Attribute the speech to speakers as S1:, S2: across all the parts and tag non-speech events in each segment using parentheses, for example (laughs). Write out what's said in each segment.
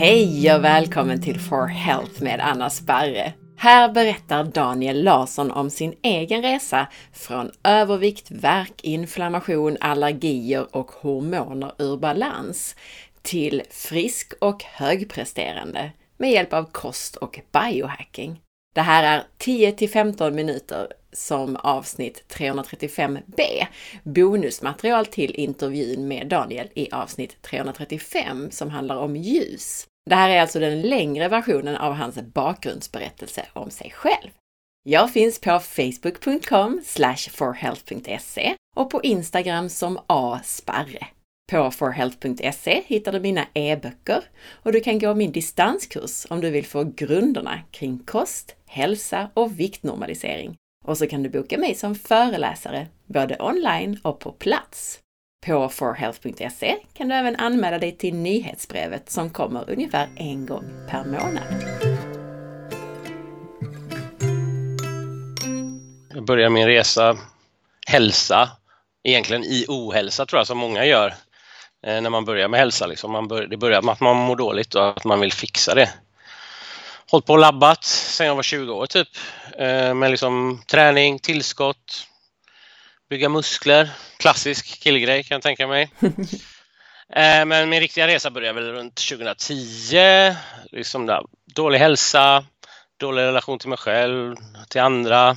S1: Hej och välkommen till For Health med Anna Sparre. Här berättar Daniel Larsson om sin egen resa från övervikt, värk, inflammation, allergier och hormoner ur balans till frisk och högpresterande med hjälp av kost och biohacking. Det här är 10 till 15 minuter som avsnitt 335b. Bonusmaterial till intervjun med Daniel i avsnitt 335 som handlar om ljus. Det här är alltså den längre versionen av hans bakgrundsberättelse om sig själv. Jag finns på facebook.com forhealth.se och på Instagram som asparre. På forhealth.se hittar du mina e-böcker och du kan gå min distanskurs om du vill få grunderna kring kost, hälsa och viktnormalisering. Och så kan du boka mig som föreläsare, både online och på plats. På forhealth.se kan du även anmäla dig till nyhetsbrevet som kommer ungefär en gång per månad.
S2: Jag börjar min resa hälsa, egentligen i ohälsa tror jag som många gör när man börjar med hälsa. Liksom. Man bör, det börjar med att man mår dåligt och att man vill fixa det. Hållit på och labbat sedan jag var 20 år typ eh, med liksom träning, tillskott, bygga muskler. Klassisk killgrej kan jag tänka mig. (laughs) eh, men min riktiga resa började väl runt 2010. Liksom där, dålig hälsa, dålig relation till mig själv, till andra.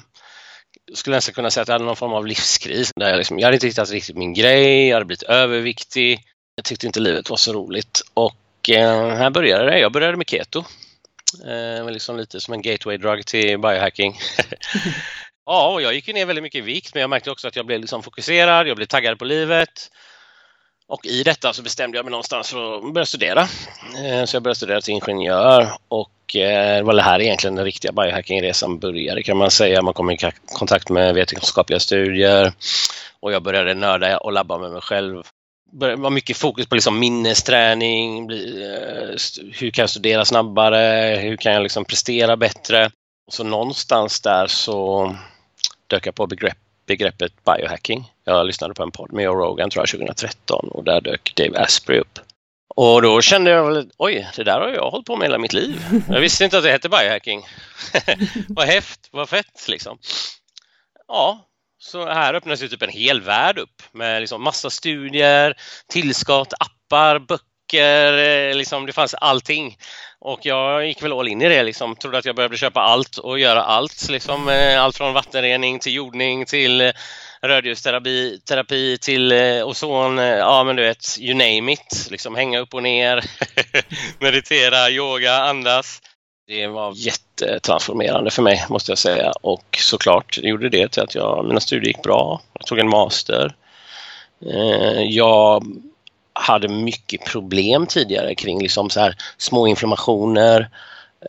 S2: Jag skulle nästan kunna säga att jag hade någon form av livskris. Där jag, liksom, jag hade inte hittat riktigt min grej, jag hade blivit överviktig. Jag tyckte inte livet var så roligt. Och eh, här började det. Jag började med keto. Eh, liksom lite som en gateway drug till biohacking. (laughs) ja, och jag gick ner väldigt mycket i vikt men jag märkte också att jag blev liksom fokuserad, jag blev taggad på livet. Och i detta så bestämde jag mig någonstans för att börja studera. Eh, så jag började studera till ingenjör och eh, det var det här egentligen den riktiga biohackingresan började kan man säga. Man kom i kontakt med vetenskapliga studier och jag började nörda och labba med mig själv var mycket fokus på liksom minnesträning, eh, hur kan jag studera snabbare, hur kan jag liksom prestera bättre. Och så någonstans där så dök jag på begrepp, begreppet biohacking. Jag lyssnade på en podd med Joe Rogan tror jag 2013 och där dök Dave Asprey upp. Och då kände jag väl, oj, det där har jag hållit på med hela mitt liv. Jag visste inte att det hette biohacking. (laughs) vad häft, vad fett liksom. Ja, så här öppnas ju typ en hel värld upp med liksom massa studier, tillskott, appar, böcker, eh, liksom det fanns allting. Och jag gick väl all in i det, liksom. trodde att jag behövde köpa allt och göra allt. Liksom, eh, allt från vattenrening till jordning till eh, rödljusterapi terapi till ozon, ja men du vet, you name it. Liksom hänga upp och ner, (laughs) meditera, yoga, andas. Det var jättetransformerande för mig måste jag säga och såklart gjorde det till att jag, mina studier gick bra. Jag tog en master. Eh, jag hade mycket problem tidigare kring liksom så här små inflammationer,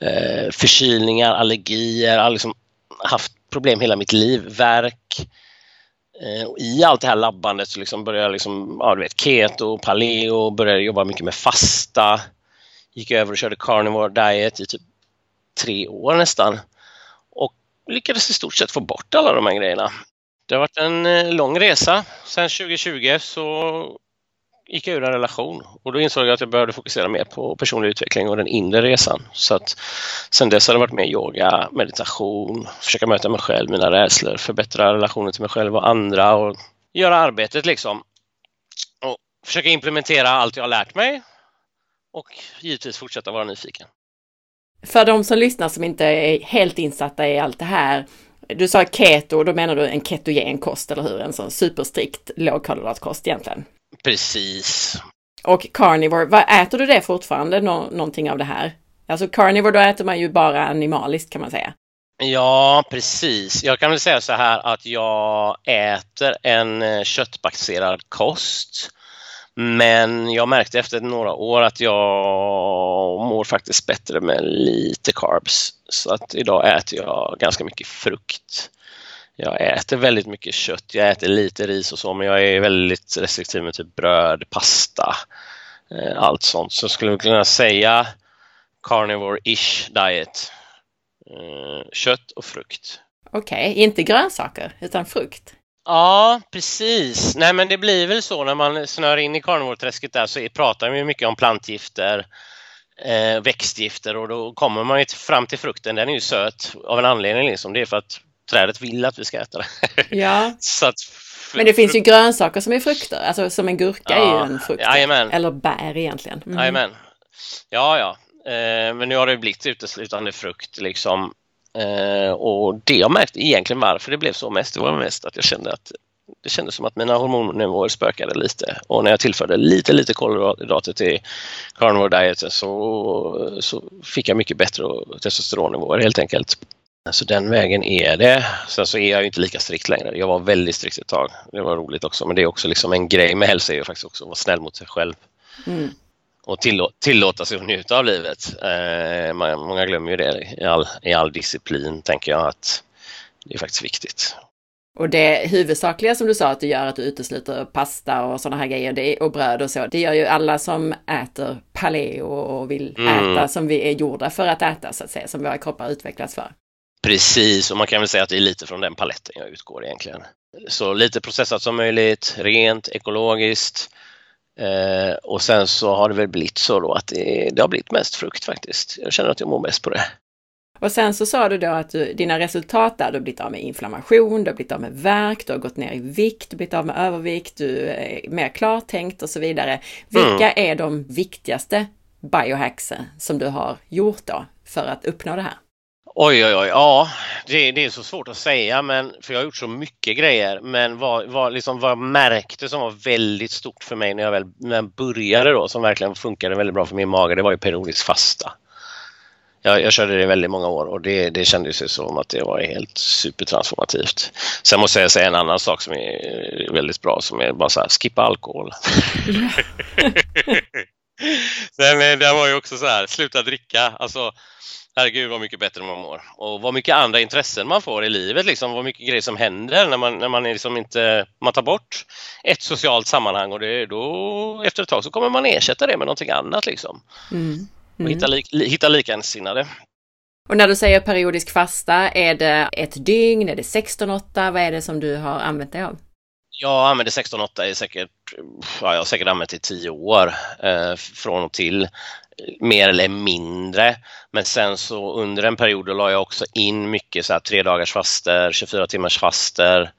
S2: eh, förkylningar, allergier. Jag har liksom haft problem hela mitt liv, värk. Eh, och I allt det här labbandet så liksom började jag liksom, ja, du vet, keto, paleo, började jobba mycket med fasta. Gick över och körde carnivore diet i typ tre år nästan och lyckades i stort sett få bort alla de här grejerna. Det har varit en eh, lång resa. Sen 2020 så gick jag ur en relation och då insåg jag att jag behövde fokusera mer på personlig utveckling och den inre resan. Så att sen dess har det varit mer yoga, meditation, försöka möta mig själv, mina rädslor, förbättra relationen till mig själv och andra och göra arbetet liksom. Och försöka implementera allt jag har lärt mig och givetvis fortsätta vara nyfiken.
S1: För de som lyssnar som inte är helt insatta i allt det här. Du sa keto, då menar du en ketogen kost, eller hur? En sån superstrikt lågkolhydratkost egentligen.
S2: Precis.
S1: Och carnivore, vad äter du det fortfarande, nå någonting av det här? Alltså carnivore, då äter man ju bara animaliskt kan man säga.
S2: Ja, precis. Jag kan väl säga så här att jag äter en eh, köttbaserad kost men jag märkte efter några år att jag mår faktiskt bättre med lite carbs. Så att idag äter jag ganska mycket frukt. Jag äter väldigt mycket kött, jag äter lite ris och så men jag är väldigt restriktiv med typ bröd, pasta, eh, allt sånt. Så skulle vi kunna säga carnivore-ish diet. Eh, kött och frukt.
S1: Okej, okay, inte grönsaker utan frukt?
S2: Ja, precis. Nej, men det blir väl så när man snör in i carnivore-träsket där så pratar vi mycket om plantgifter. eh, växtgifter och då kommer man ju fram till frukten. Den är ju söt av en anledning liksom. Det är för att trädet vill att vi ska äta det. (laughs)
S1: Ja.
S2: Att,
S1: Men det finns ju grönsaker som är frukter, alltså som en gurka är ju
S2: Ja,
S1: en frukt.
S2: jajamän.
S1: Eller bär egentligen. Mm.
S2: Jajamän. Ja, ja. Eh, men nu har det blivit uteslutande frukt liksom. Eh, och det jag märkt egentligen varför det blev så mest, det var mest att jag kände att det kändes som att mina hormonnivåer spökade lite och när jag tillförde lite, lite kolhydrater till carnivore dieten så, så fick jag mycket bättre testosteronnivåer helt enkelt. Så den vägen är det. Sen så är jag ju inte lika strikt längre. Jag var väldigt strikt ett tag. Det var roligt också. Men det är också liksom en grej med hälsa är ju faktiskt också att vara snäll mot sig själv
S1: Mm
S2: och tillå tillåta sig att njuta av livet. Eh, många glömmer ju det i all, i all disciplin, tänker jag att det är faktiskt viktigt.
S1: Och det huvudsakliga som du sa att du gör att du utesluter pasta och sådana här grejer det, och bröd och så. Det gör ju alla som äter paleo och vill
S2: Mm.
S1: äta som vi är gjorda för att äta så att säga, som våra kroppar utvecklats för.
S2: Precis, och man kan väl säga att det är lite från den paletten jag utgår egentligen. Så lite processat som möjligt, rent, ekologiskt. Eh, och sen så har det väl blivit så då att det, det har blivit mest frukt faktiskt. Jag känner att jag mår bäst på det.
S1: Och sen så sa du då att du, dina resultat där, du har blivit av med inflammation, du har blivit av med värk, du har gått ner i vikt, du har blivit av med övervikt, du är mer klartänkt och så vidare. Vilka är de viktigaste biohacksen som du har gjort då för att uppnå det här?
S2: Oj, oj, oj. Ja, det, det är så svårt att säga, men, för jag har gjort så mycket grejer. Men vad, vad, liksom, vad jag märkte som var väldigt stort för mig när jag väl när jag började då, som verkligen funkade väldigt bra för min mage, det var ju periodisk fasta. Jag, jag körde det i väldigt många år och det, det kändes ju som att det var helt supertransformativt. Sen måste jag säga en annan sak som är väldigt bra, som är bara så här, skippa alkohol. (laughs) (laughs) Sen eh, det var ju också så här, sluta dricka. Alltså, herregud vad mycket bättre man mår. Och vad mycket andra intressen man får i livet, liksom, vad mycket grejer som händer när man, när man är liksom inte, man tar bort ett socialt sammanhang och det, då efter ett tag så kommer man ersätta det med någonting annat liksom.
S1: Mm.
S2: Och
S1: Mm.
S2: hitta, lik, li- hitta likasinnade.
S1: Och när du säger periodisk fasta, är det ett dygn, är det 16-8, vad är det som du har använt dig av?
S2: Jag använder 16-8 i säkert, ja, jag har säkert använt i 10 år eh, från och till, mer eller mindre. Men sen så under en period då la jag också in mycket så här tre dagars faster, 24 timmars faster.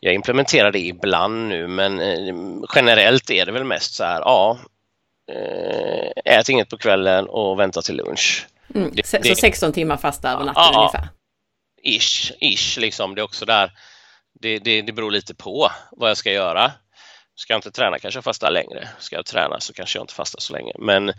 S2: Jag implementerar det ibland nu men eh, generellt är det väl mest så här, ja, eh, ät inget på kvällen och vänta till lunch.
S1: Mm.
S2: Det-
S1: Så
S2: det-
S1: 16 timmar fasta över natten
S2: ja.
S1: ungefär?
S2: Ish, ish liksom. Det är också där. Det, det, det beror lite på vad jag ska göra. Ska jag inte träna kanske jag fastar längre. Ska jag träna så kanske jag inte fastar så länge. Men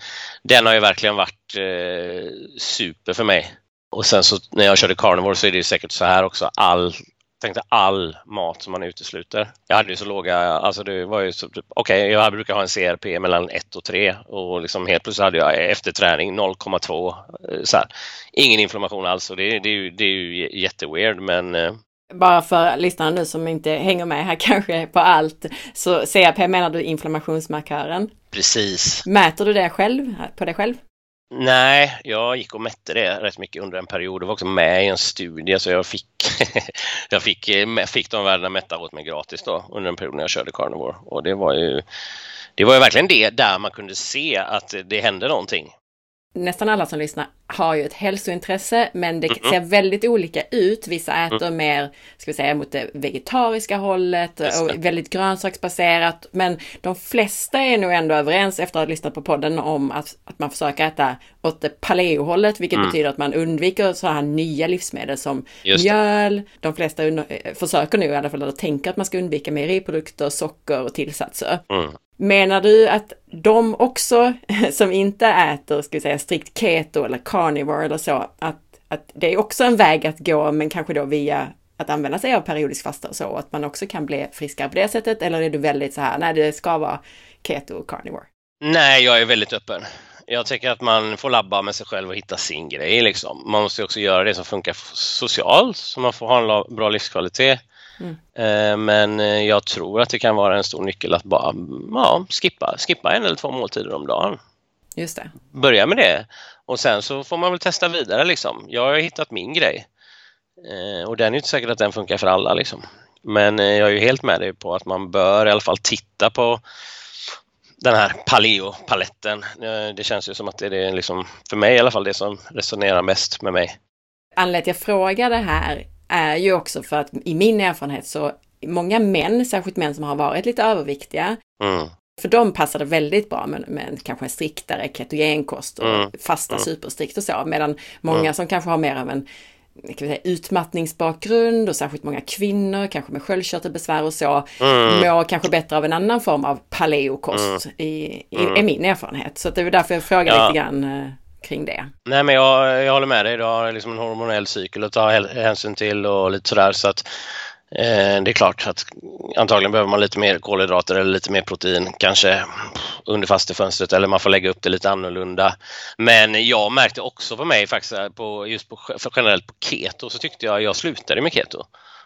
S2: den har ju verkligen varit eh, super för mig. Och sen så när jag körde carnivore så är det ju säkert så här också. All, tänkte all mat som man utesluter. Jag hade ju så låga, alltså det var ju så, typ, okej jag brukar ha en CRP mellan 1 och 3 och liksom helt plötsligt hade jag efter träning 0,2 eh, så här. Ingen inflammation alls och det, det, är ju, det är ju jätteweird men eh,
S1: bara för lyssnarna nu som inte hänger med här (laughs) kanske på allt, så CRP menar du inflammationsmarkören.
S2: precis.
S1: Mäter du det själv, på dig själv?
S2: Nej, jag gick och mätte det rätt mycket under en period. Det var också med i en studie så jag fick, (laughs) jag fick, eh, fick de värdena mätta åt mig gratis då under en period när jag körde carnivore. Och det var ju, det var ju verkligen det där man kunde se att det hände någonting.
S1: Nästan alla som lyssnar har ju ett hälsointresse, men det ser väldigt olika ut. Vissa äter mer, ska vi säga, mot det vegetariska hållet och väldigt grönsaksbaserat. Men de flesta är nog ändå överens efter att ha lyssnat på podden om att, att man försöker äta åt det paleo-hållet, vilket
S2: Mm.
S1: betyder att man undviker så här nya livsmedel som mjöl. De flesta under, eh, försöker nu i alla fall, eller tänker att man ska undvika mejeriprodukter, socker och tillsatser.
S2: Mm.
S1: Menar du att de också (laughs) som inte äter, ska vi säga strikt keto eller carnivore eller så, att, att det är också en väg att gå, men kanske då via att använda sig av periodisk fasta och så, att man också kan bli friskare på det sättet? Eller är du väldigt så här, nej det ska vara keto och carnivore?
S2: Nej, jag är väldigt öppen. Jag tycker att man får labba med sig själv och hitta sin grej. Liksom. Man måste ju också göra det som funkar socialt, så man får ha en bra livskvalitet.
S1: Mm.
S2: Eh, Men eh, jag tror att det kan vara en stor nyckel att bara ja, skippa, skippa en eller två måltider om dagen.
S1: Just det.
S2: Börja med det och sen så får man väl testa vidare. Liksom. Jag har hittat min grej Eh, och den är inte säkert att den funkar för alla. Liksom. Men jag är ju helt med dig på att man bör i alla fall titta på den här paleo-paletten. Det känns ju som att det är liksom, för mig i alla fall, det som resonerar mest med mig.
S1: Anledningen till att jag frågar det här är ju också för att i min erfarenhet så många män, särskilt män som har varit lite överviktiga, mm. för dem passar det väldigt bra med, med kanske en striktare ketogenkost och mm. fasta mm. superstrikt och så, medan många mm. som kanske har mer av en kan säga, utmattningsbakgrund och särskilt många kvinnor, kanske med sköldkörtelbesvär och så, mm. mår kanske bättre av en annan form av paleokost, mm. i, i, är mm. min erfarenhet. Så det är därför jag frågar ja. lite grann eh, kring det.
S2: Nej men jag, jag håller med dig, du har liksom en hormonell cykel att ta hänsyn till och lite sådär så att Eh, det är klart att antagligen behöver man lite mer kolhydrater eller lite mer protein kanske under fastefönstret eller man får lägga upp det lite annorlunda. Men jag märkte också på mig faktiskt eh, på, just på, generellt på keto så tyckte jag jag slutade med keto.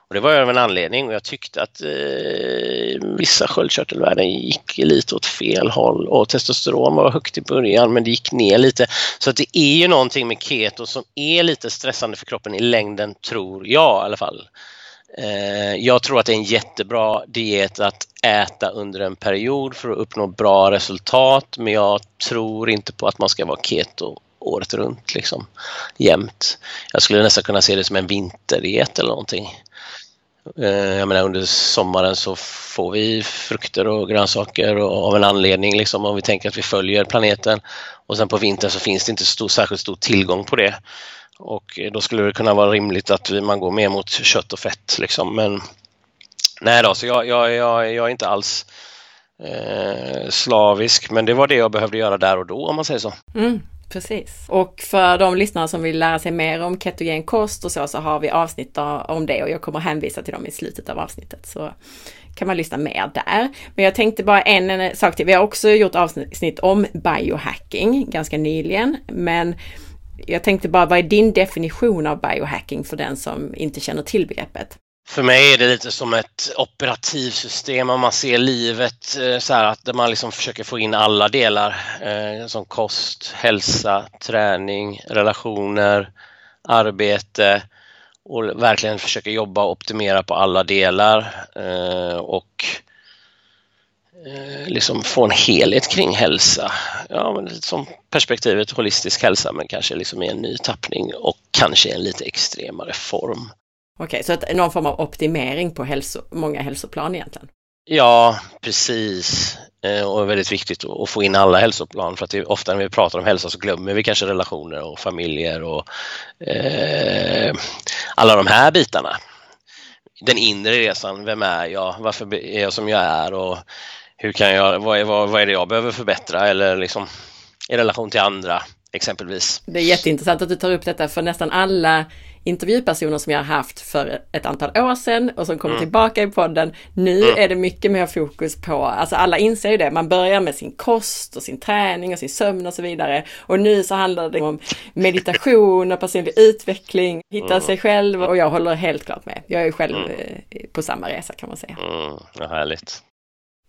S2: Och det var av en anledning och jag tyckte att eh, vissa sköldkörtelvärden gick lite åt fel håll och testosteron var högt i början men det gick ner lite. Så att det är ju någonting med keto som är lite stressande för kroppen i längden tror jag i alla fall. Eh, jag tror att det är en jättebra diet att äta under en period för att uppnå bra resultat men jag tror inte på att man ska vara keto året runt liksom jämt. Jag skulle nästan kunna se det som en vinterdiet eller någonting. Eh, jag menar under sommaren så får vi frukter och grönsaker och av en anledning liksom om vi tänker att vi följer planeten och sen på vintern så finns det inte stor, särskilt stor tillgång på det. Och eh, då skulle det kunna vara rimligt att man går mer mot kött och fett liksom. Men nej då, så jag, jag, jag, jag är inte alls eh, slavisk men det var det jag behövde göra där och då om man säger så.
S1: Mm, precis. Och för de lyssnare som vill lära sig mer om ketogen kost och så, så har vi avsnitt om det och jag kommer hänvisa till dem i slutet av avsnittet. Så kan man lyssna mer där. Men jag tänkte bara en, en sak till. Vi har också gjort avsnitt om biohacking ganska nyligen, men jag tänkte bara, vad är din definition av biohacking för den som inte känner till begreppet?
S2: För mig är det lite som ett operativsystem om man ser livet eh, så här att man liksom försöker få in alla delar eh, som kost, hälsa, träning, relationer, arbete och verkligen försöka jobba och optimera på alla delar eh, och Eh, liksom få en helhet kring hälsa. Ja, men som perspektivet holistisk hälsa men kanske liksom i en ny tappning och kanske en lite extremare form.
S1: Okej, så att någon form av optimering på hälso, många hälsoplan egentligen?
S2: Ja, precis. Eh, och väldigt viktigt att få in alla hälsoplan för att det är ofta när vi pratar om hälsa så glömmer vi kanske relationer och familjer och eh, alla de här bitarna. Den inre resan, vem är jag? Varför är jag som jag är? Och hur kan jag, vad är, vad, vad är det jag behöver förbättra eller liksom i relation till andra exempelvis.
S1: Det är jätteintressant att du tar upp detta för nästan alla intervjupersoner som jag har haft för ett antal år sedan och som kommer mm. tillbaka i podden. Nu mm. är det mycket mer fokus på, alltså alla inser ju det, man börjar med sin kost och sin träning och sin sömn och så vidare. Och nu så handlar det om meditation och personlig utveckling, hitta mm. sig själv och jag håller helt klart med. Jag är själv mm. Eh, på samma resa kan man säga.
S2: Mm, ja, härligt.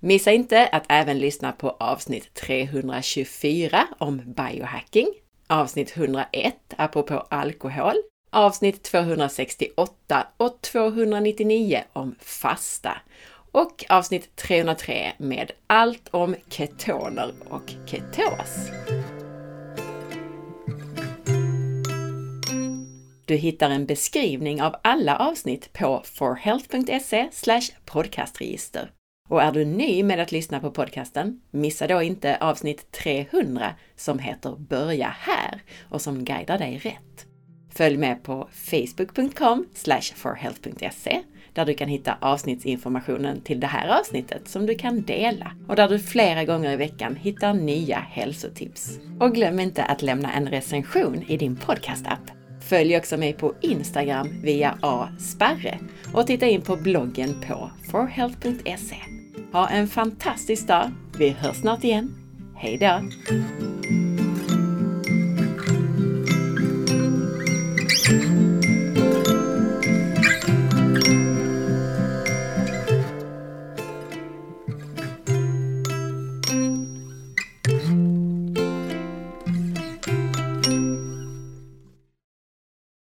S1: Missa inte att även lyssna på avsnitt 324 om biohacking, avsnitt 101 apropå alkohol, avsnitt 268 och 299 om fasta och avsnitt 303 med allt om ketoner och ketos. Du hittar en beskrivning av alla avsnitt på forhealth.se podcastregister. Och är du ny med att lyssna på podcasten, missa då inte avsnitt 300 som heter Börja här och som guidar dig rätt. Följ med på facebook.com forhealth.se där du kan hitta avsnittsinformationen till det här avsnittet som du kan dela och där du flera gånger i veckan hittar nya hälsotips. Och glöm inte att lämna en recension i din podcastapp. Följ också mig på Instagram via asparre och titta in på bloggen på forhealth.se. Ha en fantastisk dag. Vi hörs snart igen. Hej då!